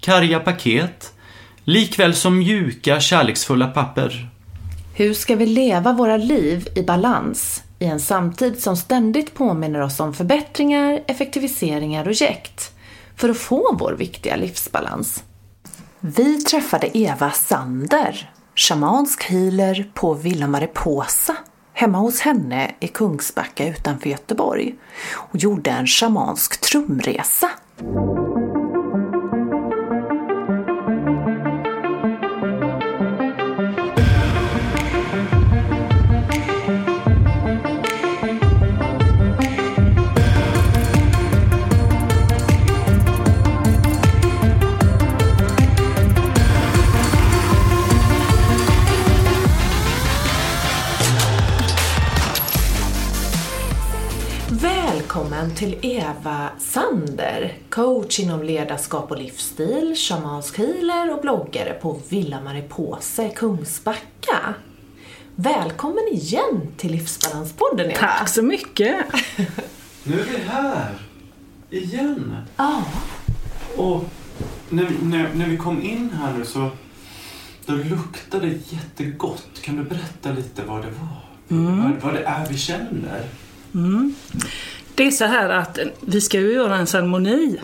karga paket, likväl som mjuka, kärleksfulla papper. Hur ska vi leva våra liv i balans i en samtid som ständigt påminner oss om förbättringar, effektiviseringar och jäkt för att få vår viktiga livsbalans? Vi träffade Eva Sander, shamansk healer på Villa Mariposa hemma hos henne i Kungsbacka utanför Göteborg och gjorde en shamansk trumresa. Välkommen Eva Sander, coach inom ledarskap och livsstil, shamansk healer och bloggare på Villa Mariposa i Kungsbacka. Välkommen igen till Livsbalanspodden Eva. Tack så mycket! Nu är vi här! Igen! Ja, Och när, när, när vi kom in här nu så då luktade det jättegott. Kan du berätta lite vad det var? Vad, vad det är vi känner? Det är så här att vi ska ju göra en ceremoni,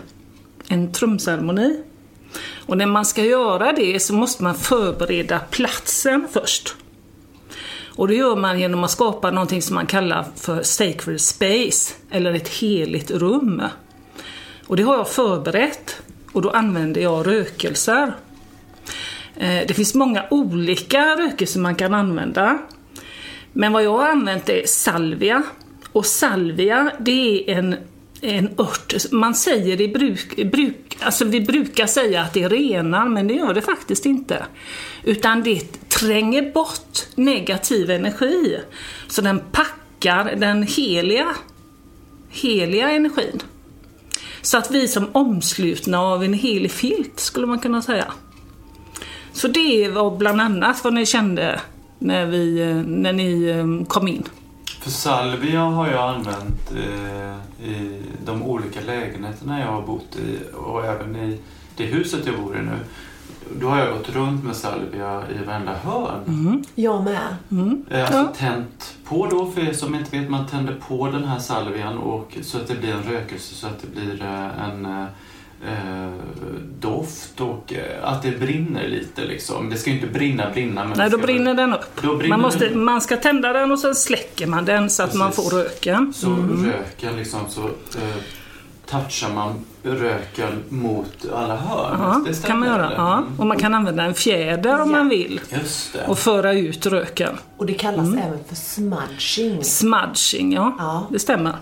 en trumceremoni. Och när man ska göra det så måste man förbereda platsen först. Och det gör man genom att skapa någonting som man kallar för sacred space, eller ett heligt rum. Och det har jag förberett och då använder jag rökelser. Eh, det finns många olika rökelser man kan använda. Men vad jag har använt är salvia. Och salvia, det är en, en ört. Man säger i bruk, bruk, alltså vi brukar säga att det renar, men det gör det faktiskt inte. Utan det tränger bort negativ energi. Så den packar den heliga, heliga energin. Så att vi som omslutna av en helig filt, skulle man kunna säga. Så det var bland annat vad ni kände när, vi, eh, när ni eh, kom in. För salvia har jag använt eh, i de olika lägenheterna jag har bott i och även i det huset jag bor i nu. Då har jag gått runt med salvia i varenda hörn. jag med. Eh, Alltså Ja. tänt på då, för er som inte vet, man tänder på den här salvian och, så att det blir en rökelse, så att det blir eh, en eh, doft och eh, att det brinner lite liksom. Det ska ju inte brinna, brinna. Men Nej, då brinner den upp. Brinner Man, måste, den. man ska tända den och sen släcker man den så att man Precis. får röken. Så röken liksom, så eh, touchar man röken mot alla hörn. Ja, det stämmer, kan man göra. Ja. Mm. Och man kan använda en fjäder om Ja. man vill Just det. och föra ut röken. Och det kallas även för smudging. Smudging, ja. Ja. Det stämmer.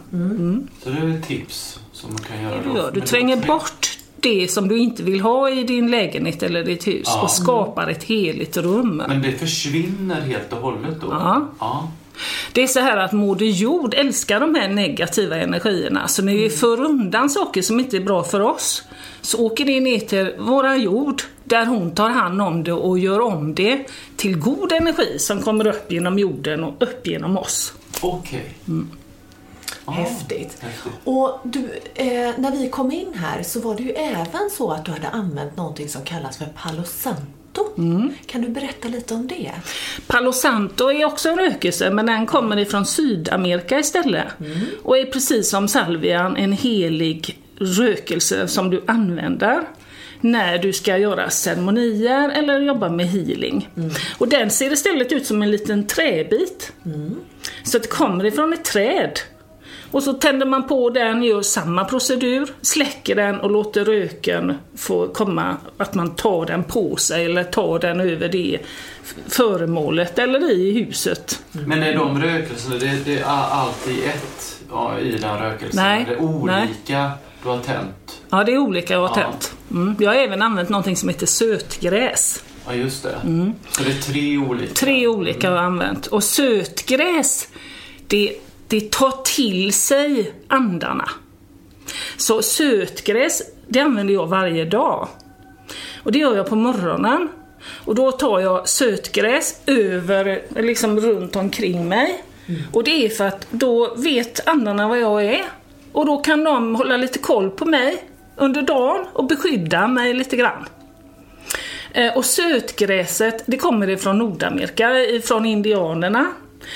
Så det är ett tips som man kan göra Du, då. gör. du tränger bort det som du inte vill ha i din lägenhet eller ditt hus Ja. och skapar ett heligt rum. Men det försvinner helt och hållet då? Ja. Det är så här att Moder Jord älskar de här negativa energierna. Så när vi för undan saker som inte är bra för oss så åker det ner till våra jord där hon tar hand om det och gör om det till god energi som kommer upp genom jorden och upp genom oss. Okej. Ja, Häftigt. häftigt. Och du, eh, när vi kom in här så var det ju även så att du hade använt någonting som kallas för Palo Santo. Kan du berätta lite om det? Palo Santo är också en rökelse men den kommer ifrån Sydamerika istället. Och är precis som salvian en helig rökelse som du använder när du ska göra ceremonier eller jobba med healing. Och den ser istället ut som en liten träbit. Så att det kommer ifrån ett träd. Och så tänder man på den, gör samma procedur, släcker den och låter röken få komma, att man tar den på sig eller tar den över det föremålet eller i huset. Men är de rökelserna, det, det är allt i ett ja, i den rökelsen? Nej, Är olika du har tänt? Ja, det är olika jag har Ja. tänt. Mm. Jag har även använt någonting som heter sötgräs. Ja, just det. Så det är tre olika? Tre olika har jag använt. Och sötgräs, det, det tar till sig andarna. Så sötgräs, det använder jag varje dag. Och det gör jag på morgonen. Och då tar jag sötgräs över, liksom runt omkring mig. Och det är för att då vet andarna vad jag är. Och då kan de hålla lite koll på mig under dagen och beskydda mig lite grann. Eh, och sötgräset, det kommer ifrån Nordamerika, eh, ifrån indianerna.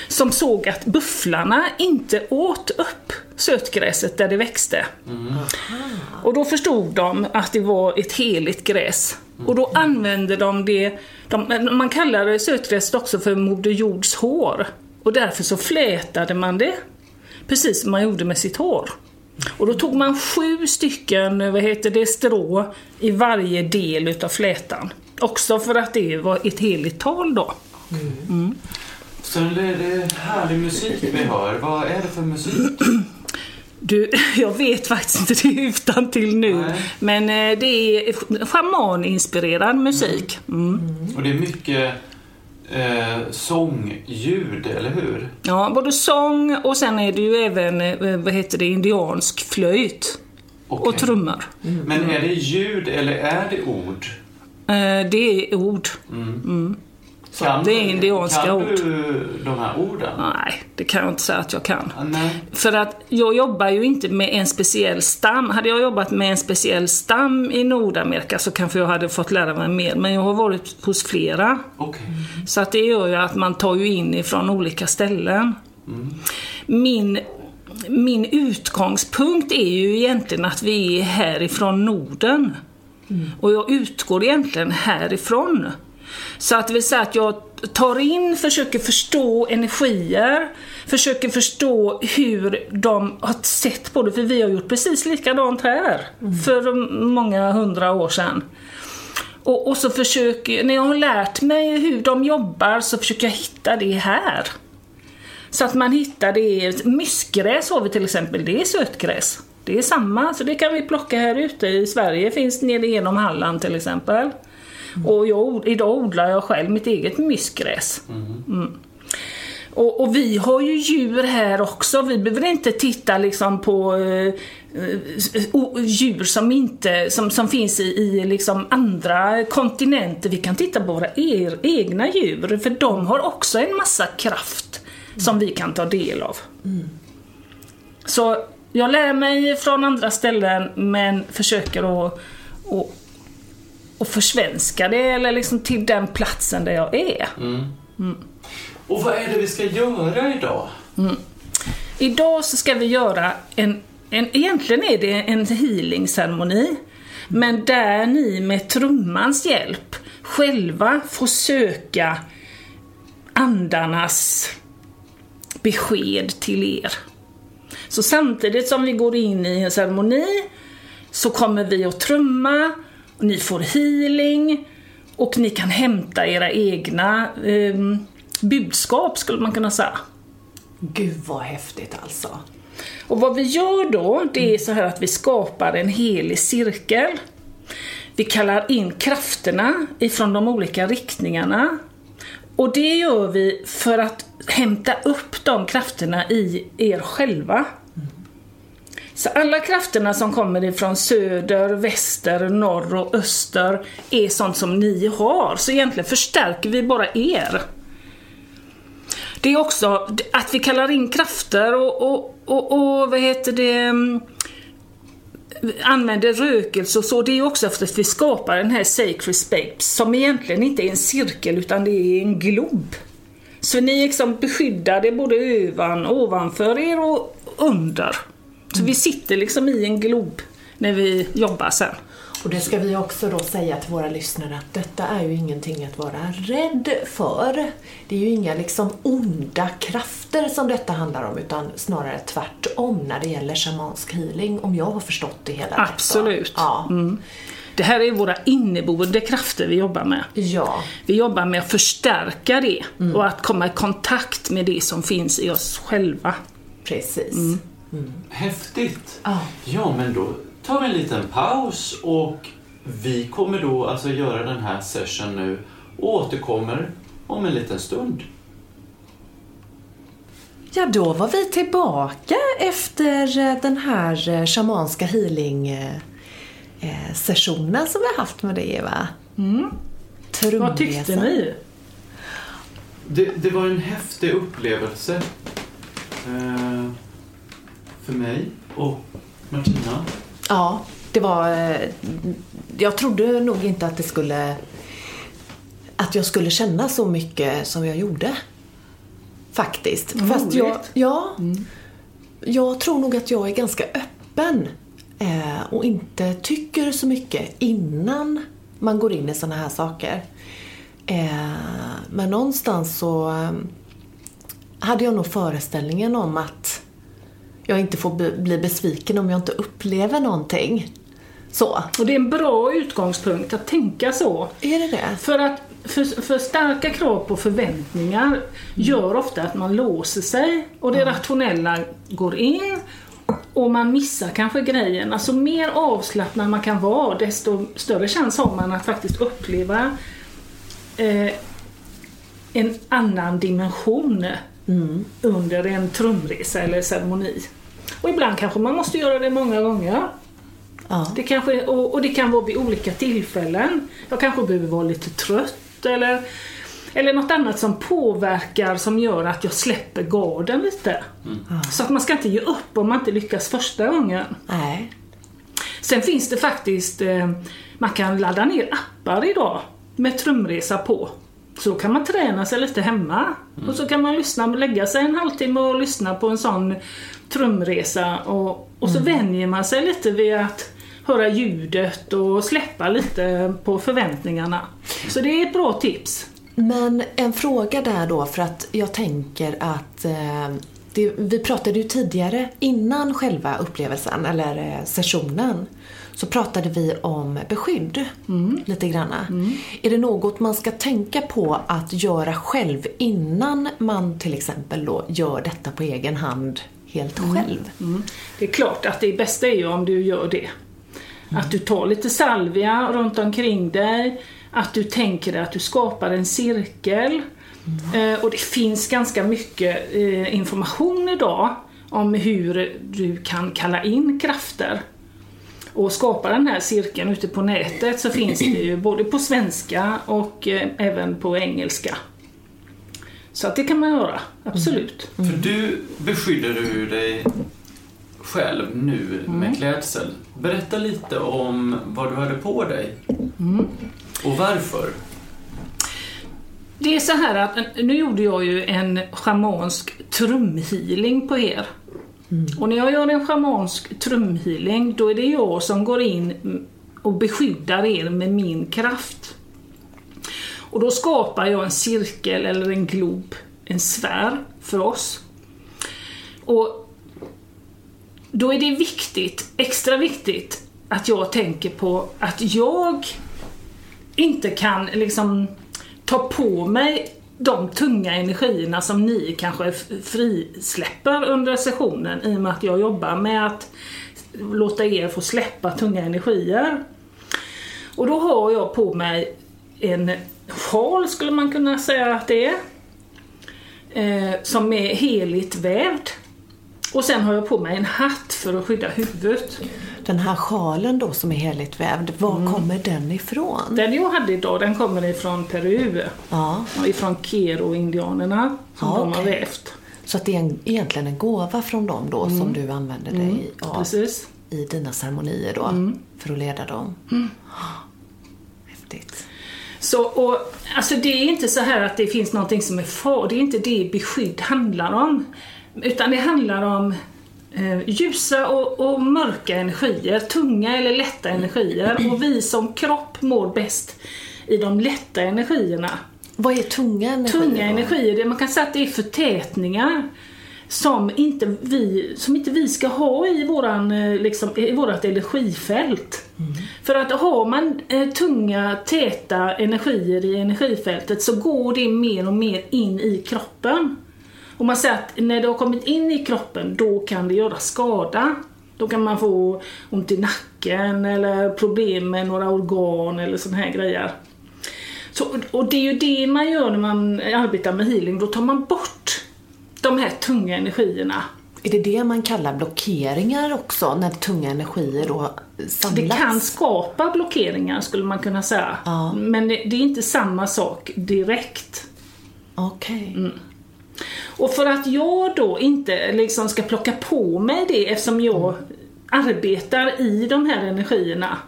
Som såg att bufflarna inte åt upp sötgräset där det växte. Och då förstod de att det var ett heligt gräs. Och då använde de det, de, man kallar sötgräset också för Moder Jords hår. Och därför så flätade man det, precis som man gjorde med sitt hår. Och då tog man sju stycken, vad heter det, strå i varje del utav flätan. Också för att det var ett heligt tal då. Så det är härlig musik vi hör. Vad är det för musik? Du, jag vet faktiskt inte det utan till nu. Nej. Men eh, det är schamaninspirerad musik. Mm. Och det är mycket eh, sångljud, eller hur? Ja, både sång och sen är det ju även, eh, vad heter det, indiansk flöjt. Okej. Och trummor. Men är det ljud eller är det ord? Eh, Det är ord. Kan, det är indianska kan ord. du de här orden? Nej, det kan jag inte säga att jag kan. Nej. För att jag jobbar ju inte med en speciell stam. Hade jag jobbat med en speciell stam i Nordamerika så kanske jag hade fått lära mig mer. Men jag har varit hos flera. Okej. Så att det gör ju att man tar ju in ifrån olika ställen. Min, min utgångspunkt är ju egentligen att vi är härifrån Norden. Och jag utgår egentligen härifrån. Så att det vill säga att jag tar in, försöker förstå energier, försöker förstå hur de har sett på det, för vi har gjort precis likadant här för många hundra år sedan. Och, och så försöker, när jag har lärt mig hur de jobbar så försöker jag hitta det här. Så att man hittar det, myskgräs har vi till exempel, det är sötgräs. Det är samma, så det kan vi plocka här ute i Sverige, finns nere genom Halland till exempel. Och jag, idag odlar jag själv mitt eget myskgräs. Mm. Och, och vi har ju djur här också, vi behöver inte titta liksom på eh, eh, djur som, inte, som, som finns i, i liksom andra kontinenter. Vi kan titta på våra er, egna djur, för de har också en massa kraft som vi kan ta del av. Så jag lär mig från andra ställen men försöker att, att, att försvenska det eller liksom till den platsen där jag är. Och vad är det vi ska göra idag? Idag så ska vi göra en, en egentligen är det en healing-ceremoni, men där ni med trummans hjälp själva får söka andarnas besked till er. Så samtidigt som vi går in i en ceremoni så kommer vi att trumma, och ni får healing och ni kan hämta era egna ehm, budskap skulle man kunna säga. Gud vad häftigt alltså. Och vad vi gör då, det är så här att vi skapar en helig cirkel. Vi kallar in krafterna ifrån de olika riktningarna. Och det gör vi för att hämta upp de krafterna i er själva. Så alla krafterna som kommer ifrån söder, väster, norr och öster är sånt som ni har. Så egentligen förstärker vi bara er. Det är också att vi kallar in krafter och, och, och, och vad heter det, mm, använder rökelse och så. Det är också för att vi skapar den här sacred space som egentligen inte är en cirkel utan det är en glob. Så ni är liksom beskyddade både övan, ovanför er och under. Så vi sitter liksom i en glob när vi jobbar sen. Och det ska vi också då säga till våra lyssnare att detta är ju ingenting att vara rädd för. Det är ju inga liksom onda krafter som detta handlar om utan snarare tvärtom när det gäller shamansk healing om jag har förstått det hela rätt. Absolut. Ja. Mm. Det här är våra inneboende krafter vi jobbar med. ja. Vi jobbar med att förstärka det och att komma i kontakt med det som finns i oss själva. Precis. Häftigt! Ja. Ja, men då tar vi en liten paus och vi kommer då alltså göra den här session nu och återkommer om en liten stund. Ja, då var vi tillbaka efter eh, den här eh, shamanska healing-sessionen som vi har haft med dig, Eva. Mm. Vad tyckte ni? Det, det var en häftig upplevelse eh, för mig och Martina. Ja, det var... eh, Jag trodde nog inte att det skulle... Att jag skulle känna så mycket som jag gjorde. Faktiskt. Vad Fast jag, roligt. ja, jag tror nog att jag är ganska öppen eh, och inte tycker så mycket innan man går in i såna här saker. Eh, men någonstans så eh, hade jag nog föreställningen om att jag inte får bli besviken om jag inte upplever någonting. Så. Och det är en bra utgångspunkt att tänka så. Är det det? För att för, för starka krav på förväntningar gör ofta att man låser sig och det rationella går in och man missar kanske grejen. Alltså mer avslappnad man kan vara desto större chans har man att faktiskt uppleva eh, en annan dimension under en trumresa eller ceremoni. Och ibland kanske man måste göra det många gånger. Ja. Det kanske, och, och det kan vara vid olika tillfällen. Jag kanske behöver vara lite trött eller, eller något annat som påverkar som gör att jag släpper garden lite. Så att man ska inte ge upp om man inte lyckas första gången. Nej. Sen finns det faktiskt, eh, man kan ladda ner appar idag med trumresa på. Så kan man träna sig lite hemma. Och så kan man lyssna, lägga sig en halvtimme och lyssna på en sån trumresa. Och, och så vänjer man sig lite vid att höra ljudet och släppa lite på förväntningarna. Så det är ett bra tips. Men en fråga där då, för att jag tänker att eh, det, vi pratade ju tidigare innan själva upplevelsen, eller eh, sessionen, så pratade vi om beskydd lite granna. Är det något man ska tänka på att göra själv innan man till exempel då gör detta på egen hand helt själv? Mm. Det är klart att det bästa är ju om du gör det. Att du tar lite salvia runt omkring dig, att du tänker dig att du skapar en cirkel. Eh, och det finns ganska mycket eh, information idag om hur du kan kalla in krafter. Och skapa den här cirkeln ute på nätet så finns det ju både på svenska och eh, även på engelska. Så att det kan man göra, absolut. För du beskyddar du dig själv nu med klädsel. Berätta lite om vad du hade på dig. Och varför. Det är så här att nu gjorde jag ju en schamansk trumhealing på er. Mm. Och när jag gör en schamansk trumhealing då är det jag som går in och beskyddar er med min kraft. Och då skapar jag en cirkel eller en glob, en sfär för oss. Och då är det viktigt, extra viktigt, att jag tänker på att jag inte kan liksom ta på mig de tunga energierna som ni kanske frisläpper under sessionen i och med att jag jobbar med att låta er få släppa tunga energier. Och då har jag på mig en sjal skulle man kunna säga att det är. Eh, som är heligt vävd. Och sen har jag på mig en hatt för att skydda huvudet. Den här sjalen då som är heligt vävd, var kommer den ifrån? Den jag hade idag den kommer ifrån Peru. Ja, Ifrån Kero-indianerna som Ja, de har okej. vävt. så att det är en, egentligen en gåva från dem då som du använder dig av Precis. i dina ceremonier då, för att leda dem. Häftigt. Så, och, alltså det är inte så här att det finns någonting som är far, det är inte det beskydd handlar om. Utan det handlar om ljusa och, och mörka energier, tunga eller lätta energier. Och vi som kropp mår bäst i de lätta energierna. Vad är tunga energier? Tunga energier, det, man kan säga att det är förtätningar som inte vi, som inte vi ska ha i, våran, eh, liksom, i vårat energifält. För att har man eh, tunga, täta energier i energifältet så går det mer och mer in i kroppen. Och man säger att när det har kommit in i kroppen, då kan det göra skada. Då kan man få ont i nacken eller problem med några organ eller såna här grejer. Så, och det är ju det man gör när man arbetar med healing, då tar man bort de här tunga energierna. Är det det man kallar blockeringar också, när tunga energier då samlas? Det kan skapa blockeringar skulle man kunna säga. Ja. Men det, det är inte samma sak direkt. Okej. Mm. Och för att jag då inte liksom ska plocka på mig det eftersom jag arbetar i de här energierna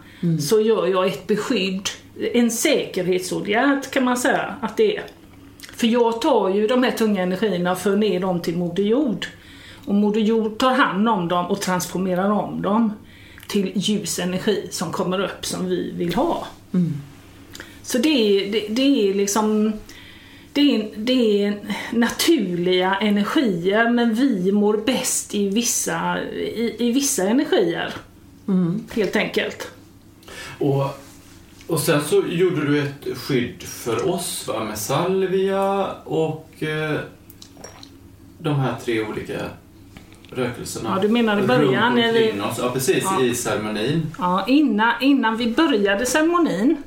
så gör jag ett beskydd, en säkerhetsåtgärd kan man säga att det är. För jag tar ju de här tunga energierna och för ner dem till Moder Jord. Och Moder Jord tar hand om dem och transformerar om dem till ljus energi som kommer upp som vi vill ha. Så det är, det, det är liksom det är, det är naturliga energier men vi mår bäst i vissa, i, i vissa energier. Helt enkelt. Och, och sen så gjorde du ett skydd för oss va? med salvia och eh, de här tre olika rökelserna. Ja, du menar i början när vi- oss. Ja, precis. Ja. I ceremonin. Ja, innan, innan vi började ceremonin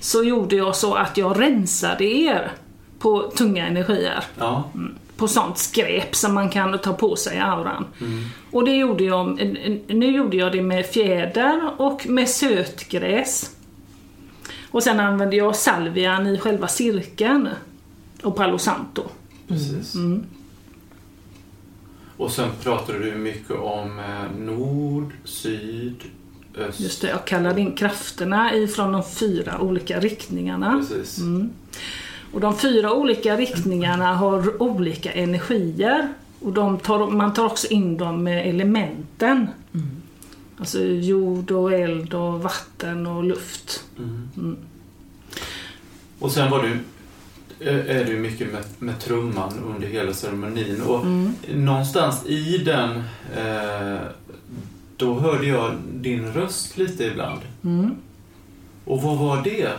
så gjorde jag så att jag rensade er på tunga energier. Ja. På sånt skräp som man kan ta på sig i auran. Och det gjorde jag, nu gjorde jag det med fjäder och med sötgräs. Och sen använde jag salvian i själva cirkeln. Och palo santo. Precis. Mm. Och sen pratade du mycket om eh, nord, syd, öst. Just det, jag kallade in krafterna ifrån de fyra olika riktningarna. Precis. Mm. Och de fyra olika riktningarna har olika energier. Och tar, man tar också in dem med elementen. Alltså jord och eld och vatten och luft. Mm. Och sen var du eh, är du mycket med, med trumman under hela ceremonin och Mm. någonstans i den eh, då hörde jag din röst lite ibland. Mm. Och vad var det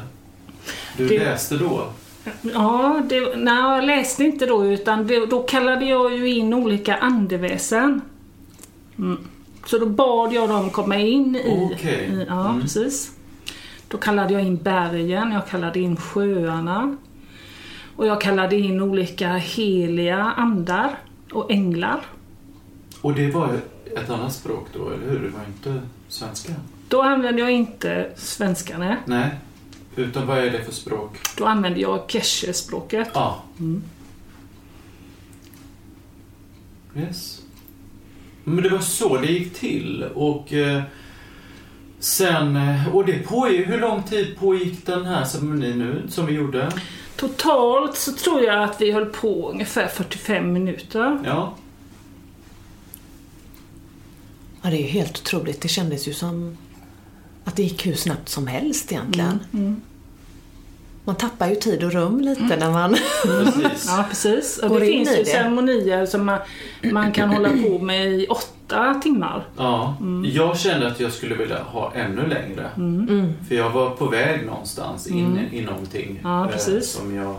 du Det- läste då? Ja, det, nej, jag läste inte då utan det, då kallade jag ju in olika andeväsen. Mm. Så då bad jag dem komma in i... Okej. i ja, Mm. precis. Då kallade jag in bergen, jag kallade in sjöarna. Och jag kallade in olika heliga andar och änglar. Och det var ett annat språk då, eller hur? Det var inte svenska? Då använde jag inte svenska, nej. Nej. Utan vad är det för språk? Då använde jag keshe-språket. Ja. Mm. Yes. Men det var så det gick till och eh, sen, eh, och det pågick, hur lång tid pågick den här ceremonin nu som vi gjorde? Totalt så tror jag att vi höll på ungefär 45 minuter. Ja. Ja, det är ju helt otroligt. Det kändes ju som att det gick hur snabbt som helst egentligen. Mm. Man tappar ju tid och rum lite när man... Precis. Ja, precis. Och Går det in finns i ju det? ceremonier som man, man kan hålla på med i åtta timmar. Ja, jag kände att jag skulle vilja ha ännu längre. Mm. För jag var på väg någonstans in i någonting Ja, eh, precis. som jag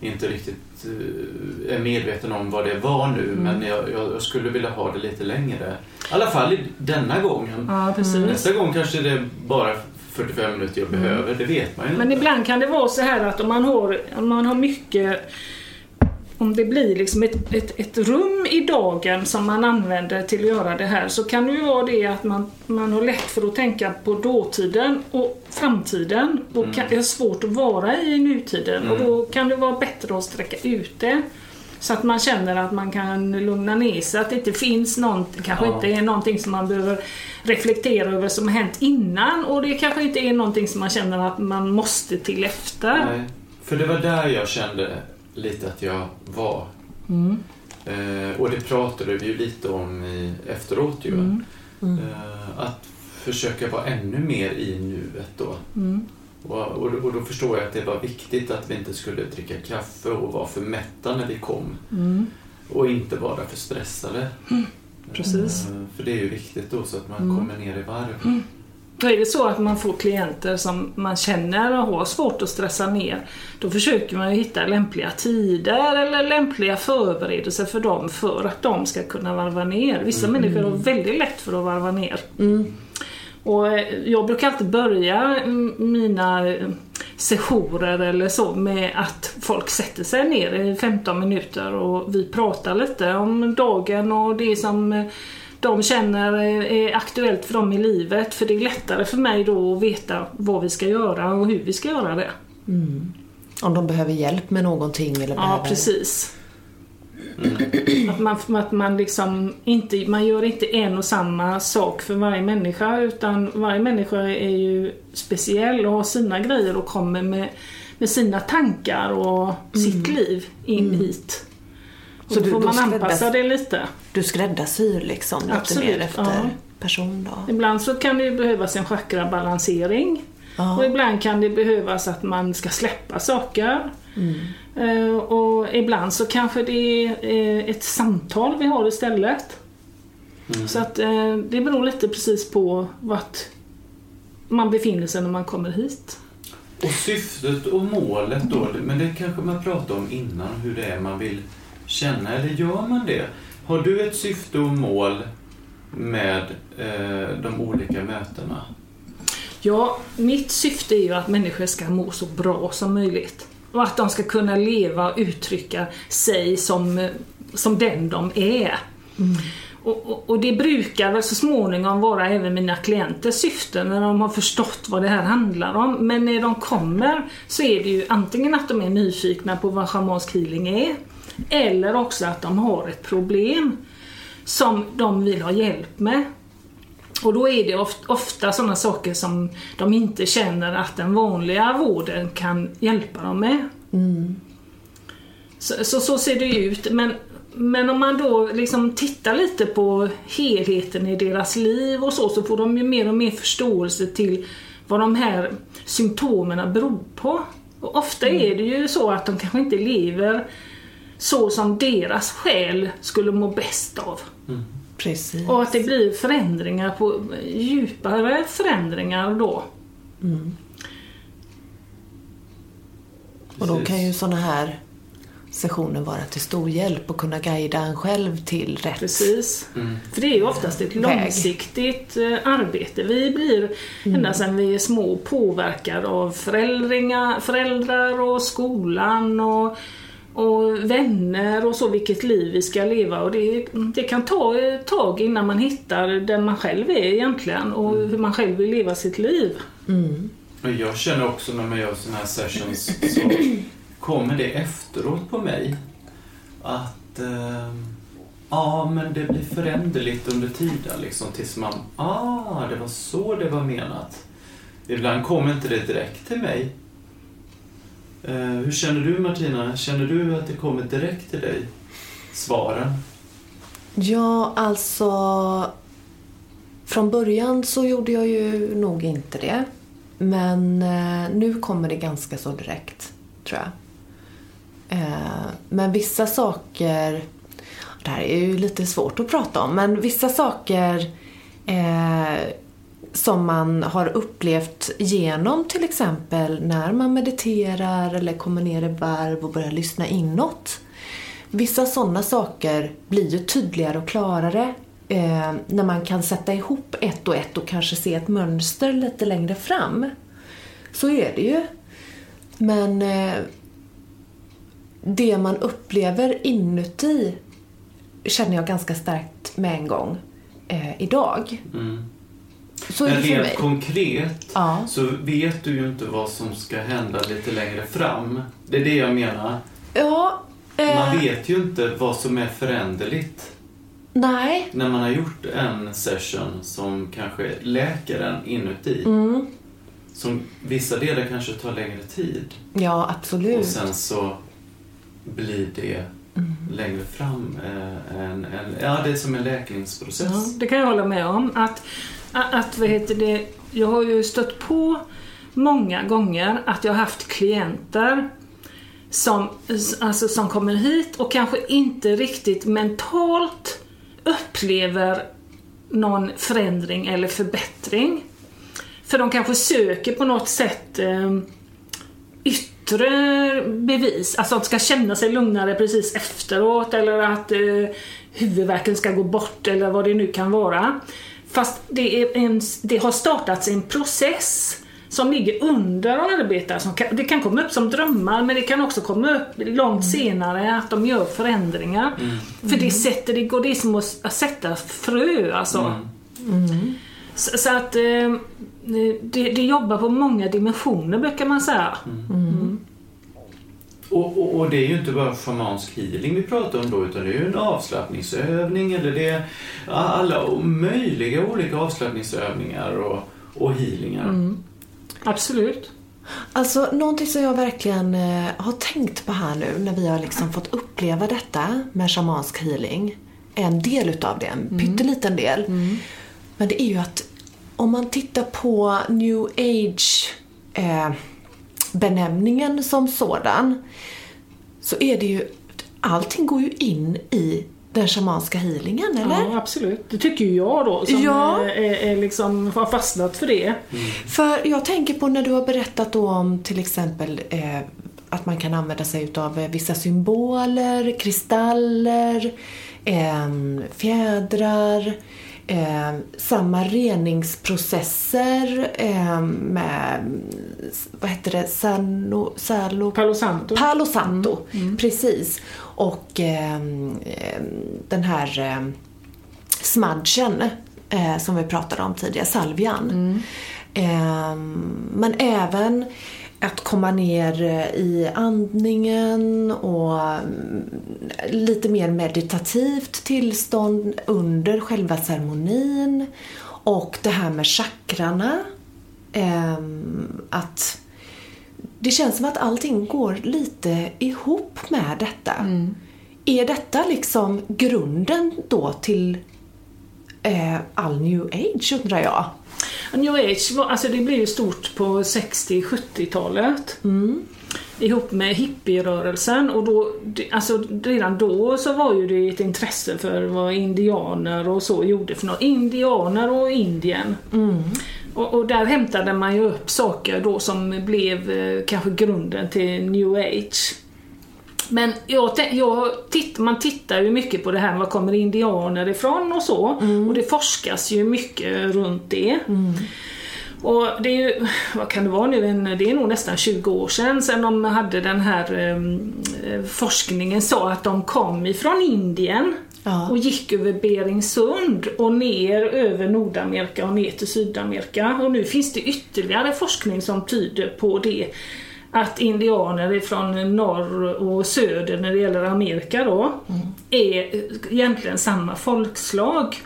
inte riktigt eh, är medveten om vad det var nu. Men jag, jag, skulle vilja ha det lite längre. I alla fall i denna gången. Ja, precis. Nästa gång kanske det bara 45 minuter jag behöver. Det vet man ju Men inte. ibland kan det vara så här att om man har, om man har mycket om det blir liksom ett, ett, ett rum i dagen som man använder till att göra det här så kan det ju vara det att man, man har lätt för att tänka på dåtiden och framtiden och kan, det är svårt att vara i nutiden och då kan det vara bättre att sträcka ut det. Så att man känner att man kan lugna ner sig, att det inte finns någonting, kanske Ja. inte är någonting som man behöver reflektera över som har hänt innan och det kanske inte är någonting som man känner att man måste till efter. Nej, för det var där jag kände lite att jag var. Mm. Eh, och det pratade vi ju lite om i, efteråt ju. Mm. Eh, att försöka vara ännu mer i nuet då. Mm. Och, och, och då förstår jag att det var viktigt att vi inte skulle dricka kaffe och vara för mätta när vi kom. Mm. Och inte vara för stressade. Precis. Eh, för det är ju viktigt då så att man Mm. kommer ner i varv. Då är det så att man får klienter som man känner har svårt att stressa ner, då försöker man hitta lämpliga tider eller lämpliga förberedelser för dem för att de ska kunna varva ner. Vissa mm. människor har väldigt lätt för att varva ner. Mm. Och eh, jag brukar alltid börja mina sessioner eller så med att folk sätter sig ner i 15 minuter och vi pratar lite om dagen och det som de känner är aktuellt för dem i livet. För det är lättare för mig då att veta vad vi ska göra och hur vi ska göra det. Mm. Om de behöver hjälp med någonting eller Ja, behöver... precis. Mm. Att, man, att man liksom inte, man gör inte en och samma sak för varje människa utan varje människa är ju speciell och har sina grejer och kommer med, med sina tankar och mm. sitt liv in mm. hit. Så då får man anpassa det lite. Du skräddarsyr liksom lite Absolut, mer efter ja. person då? Ibland så kan det behövas en chakrabalansering. Ja. Och ibland kan det behövas att man ska släppa saker. Mm. Uh, och ibland så kanske det är uh, ett samtal vi har istället. Mm. Så att uh, det beror lite precis på vart man befinner sig när man kommer hit. Och syftet och målet då, men det kanske man pratade om innan, hur det är man vill känna, eller gör man det? Har du ett syfte och mål med eh, de olika mötena? Ja, mitt syfte är ju att människor ska må så bra som möjligt. Och att de ska kunna leva och uttrycka sig som, som den de är. Mm. Och, och, och, det brukar väl så småningom vara även mina klienters syfte när de har förstått vad det här handlar om. Men när de kommer så är det ju antingen att de är nyfikna på vad schamansk healing är eller också att de har ett problem som de vill ha hjälp med. Och då är det ofta sådana saker som de inte känner att den vanliga vården kan hjälpa dem med. Mm. Så, så, så, ser det ut. Men, men om man då liksom tittar lite på helheten i deras liv och så, så får de ju mer och mer förståelse till vad de här symptomen beror på. Och ofta mm. är det ju så att de kanske inte lever så som deras själ skulle må bäst av. Mm. Precis. Och att det blir förändringar på djupare förändringar då. Mm. Och då kan ju sådana här sessioner vara till stor hjälp och kunna guida en själv till rätt Precis. Mm. För det är ju oftast ett långsiktigt väg. Eh, arbete. Vi blir mm. ända sedan vi är små påverkade av föräldrar och skolan och och vänner och så, vilket liv vi ska leva. Och det, det kan ta ett tag innan man hittar den man själv är egentligen och mm. hur man själv vill leva sitt liv. Mm. Jag känner också när man gör sådana här sessions så kommer det efteråt på mig att eh, ja, men det blir föränderligt under tiden liksom tills man, ah, det var så det var menat. Ibland kommer inte det direkt till mig Eh, hur känner du Martina? Känner du att det kommer direkt till dig? Svaren? Ja, alltså... Från början så gjorde jag ju nog inte det. Men eh, nu kommer det ganska så direkt, tror jag. Eh, men vissa saker... Det här är ju lite svårt att prata om, men vissa saker som man har upplevt genom till exempel när man mediterar eller kommer ner i varv och börjar lyssna inåt. Vissa sådana saker blir ju tydligare och klarare eh, när man kan sätta ihop ett och ett och kanske se ett mönster lite längre fram. Så är det ju. Men eh, det man upplever inuti känner jag ganska starkt med en gång eh, idag. Mm. Så Men rent konkret ja. så vet du ju inte vad som ska hända lite längre fram. Det är det jag menar. Ja. Eh... Man vet ju inte vad som är föränderligt. Nej. När man har gjort en session som kanske läker en inuti. Mm. Som vissa delar kanske tar längre tid. Ja, absolut. Och sen så blir det mm. längre fram. Eh, en, en, ja, det är som en läkningsprocess. Ja, det kan jag hålla med om. Att att, vad heter det, jag har ju stött på många gånger att jag har haft klienter som, alltså, som kommer hit och kanske inte riktigt mentalt upplever någon förändring eller förbättring. För de kanske söker på något sätt eh, yttre bevis, alltså att de ska känna sig lugnare precis efteråt eller att eh, huvudvärken ska gå bort eller vad det nu kan vara. Fast det, är en, det har startats en process som ligger under att arbeta. Som kan, det kan komma upp som drömmar men det kan också komma upp långt senare att de gör förändringar. För det sätter, det går det är som att, sätta frö alltså. Så, så att eh, det, det jobbar på många dimensioner brukar man säga. Och, och, och det är ju inte bara schamansk healing vi pratar om då utan det är ju en avslappningsövning eller det är alla möjliga olika avslappningsövningar och, och healingar. Absolut. Alltså någonting som jag verkligen eh, har tänkt på här nu när vi har liksom fått uppleva detta med shamansk healing. En del utav det, en pytteliten del. Men det är ju att om man tittar på new age eh, benämningen som sådan så är det ju, allting går ju in i den shamanska healingen, eller? Ja, absolut. Det tycker ju jag då som Ja. är, är, liksom, har fastnat för det. För jag tänker på när du har berättat då om till exempel eh, att man kan använda sig utav eh, vissa symboler, kristaller, eh, fjädrar, eh, samma reningsprocesser eh, med, vad heter det, sano, salo, Palo Santo. Palo Santo, precis. Och ehm, ehm, den här eh, smudgen eh, som vi pratade om tidigare, salvian. Ehm, men även att komma ner eh, i andningen och mm, lite mer meditativt tillstånd under själva ceremonin. Och det här med chakrarna. Ehm, att det känns som att allting går lite ihop med detta. Är detta liksom grunden då till eh, all new age undrar jag? New Age, alltså det blev ju stort på 60-70-talet. Ihop med hippierörelsen och då, alltså redan då så var ju det ett intresse för vad indianer och så gjorde för något. Indianer och Indien. Och, och där hämtade man ju upp saker då som blev eh, kanske grunden till new age. Men jag, jag titt, man tittar ju mycket på det här, var kommer indianer ifrån och så. Och det forskas ju mycket runt det. Och det är ju, vad kan det vara nu, en, det är nog nästan 20 år sedan, sedan de hade den här em, eh, forskningen sa att de kom ifrån Indien Ja. och gick över Beringsund och ner över Nordamerika och ner till Sydamerika. Och nu finns det ytterligare forskning som tyder på det. Att indianer från norr och söder när det gäller Amerika då är egentligen samma folkslag.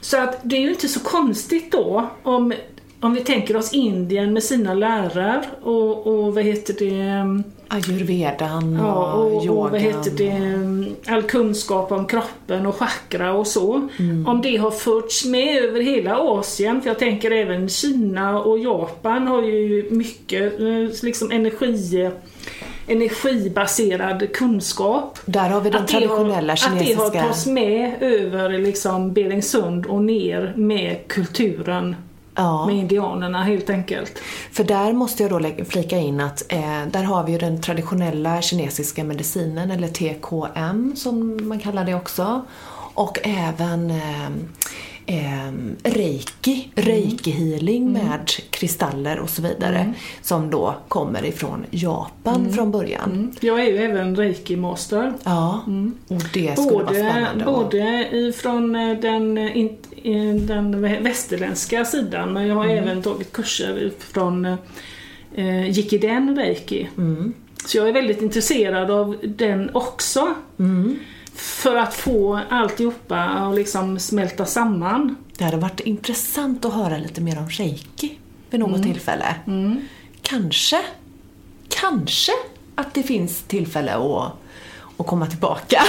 Så att det är ju inte så konstigt då om, om vi tänker oss Indien med sina lärare och, och vad heter det Ayurvedan Ja, och, yogan. och vad heter det, all kunskap om kroppen och chakra och så. Om det har förts med över hela Asien, för jag tänker även Kina och Japan har ju mycket eh, liksom energi, energibaserad kunskap. Där har vi den Att det har- traditionella Att det har kinesiska... tagits med över liksom Beringsund och ner med kulturen Ja. med indianerna helt enkelt. För där måste jag då flika in att eh, där har vi ju den traditionella kinesiska medicinen, eller TKM som man kallar det också. Och även eh, eh, reiki, reiki-healing med kristaller och så vidare. Som då kommer ifrån Japan från början. Jag är ju även reiki-master. Ja, och det skulle vara Både, spännande. att- både ifrån eh, den, eh, den västerländska sidan men jag har även tagit kurser från eh, Jikiden Reiki. Så jag är väldigt intresserad av den också. För att få alltihopa att liksom smälta samman. Det hade varit intressant att höra lite mer om reiki vid något tillfälle. Kanske, kanske att det finns tillfälle att, att komma tillbaka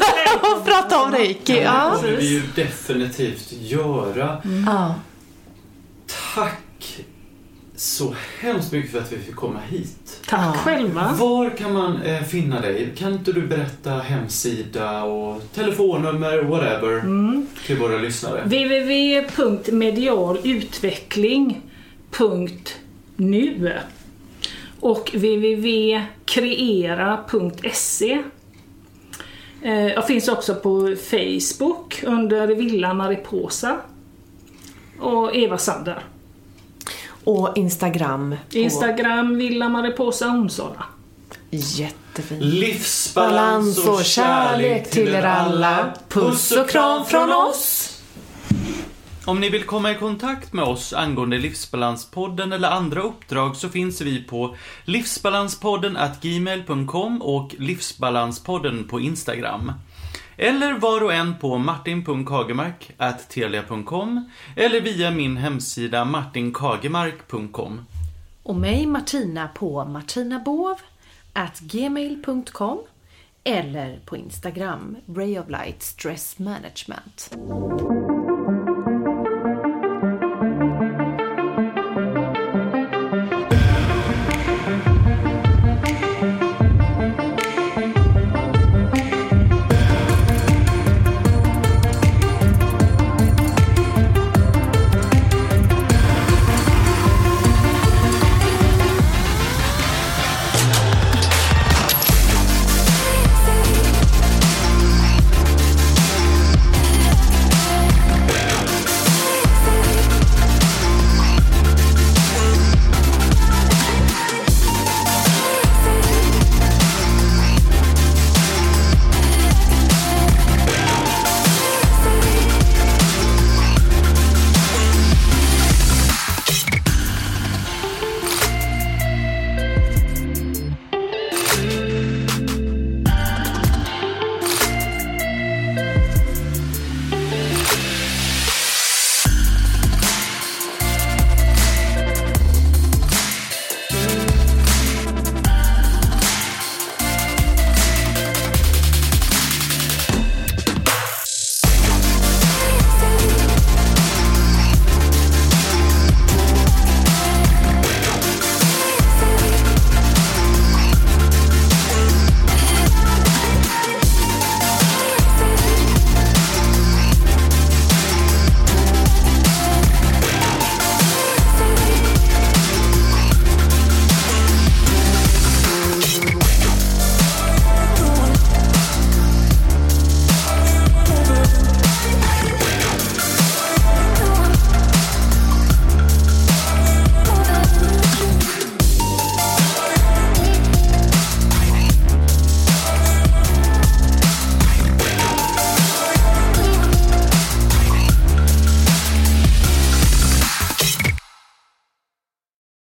och prata om reiki. Det Ja. kommer vi ju definitivt göra. Ja. Tack så hemskt mycket för att vi fick komma hit. Tack Ja. själva. Var kan man eh, finna dig? Kan inte du berätta hemsida och telefonnummer, whatever, till våra lyssnare? www.kreera.nu och www.kreera.se Jag finns också på Facebook under Villa Mariposa och Eva Sander. Och Instagram. På... Instagram Villa Mariposa Onsala. Jättefint. Livsbalans och kärlek till er alla. Puss och kram från oss! Om ni vill komma i kontakt med oss angående Livsbalanspodden eller andra uppdrag så finns vi på livsbalanspodden gmail.com och livsbalanspodden på Instagram. Eller var och en på martin.kagemark.telia.com eller via min hemsida martinkagemark.com. Och mig Martina på martinabovgmail.com eller på Instagram Ray of Light Stress Management.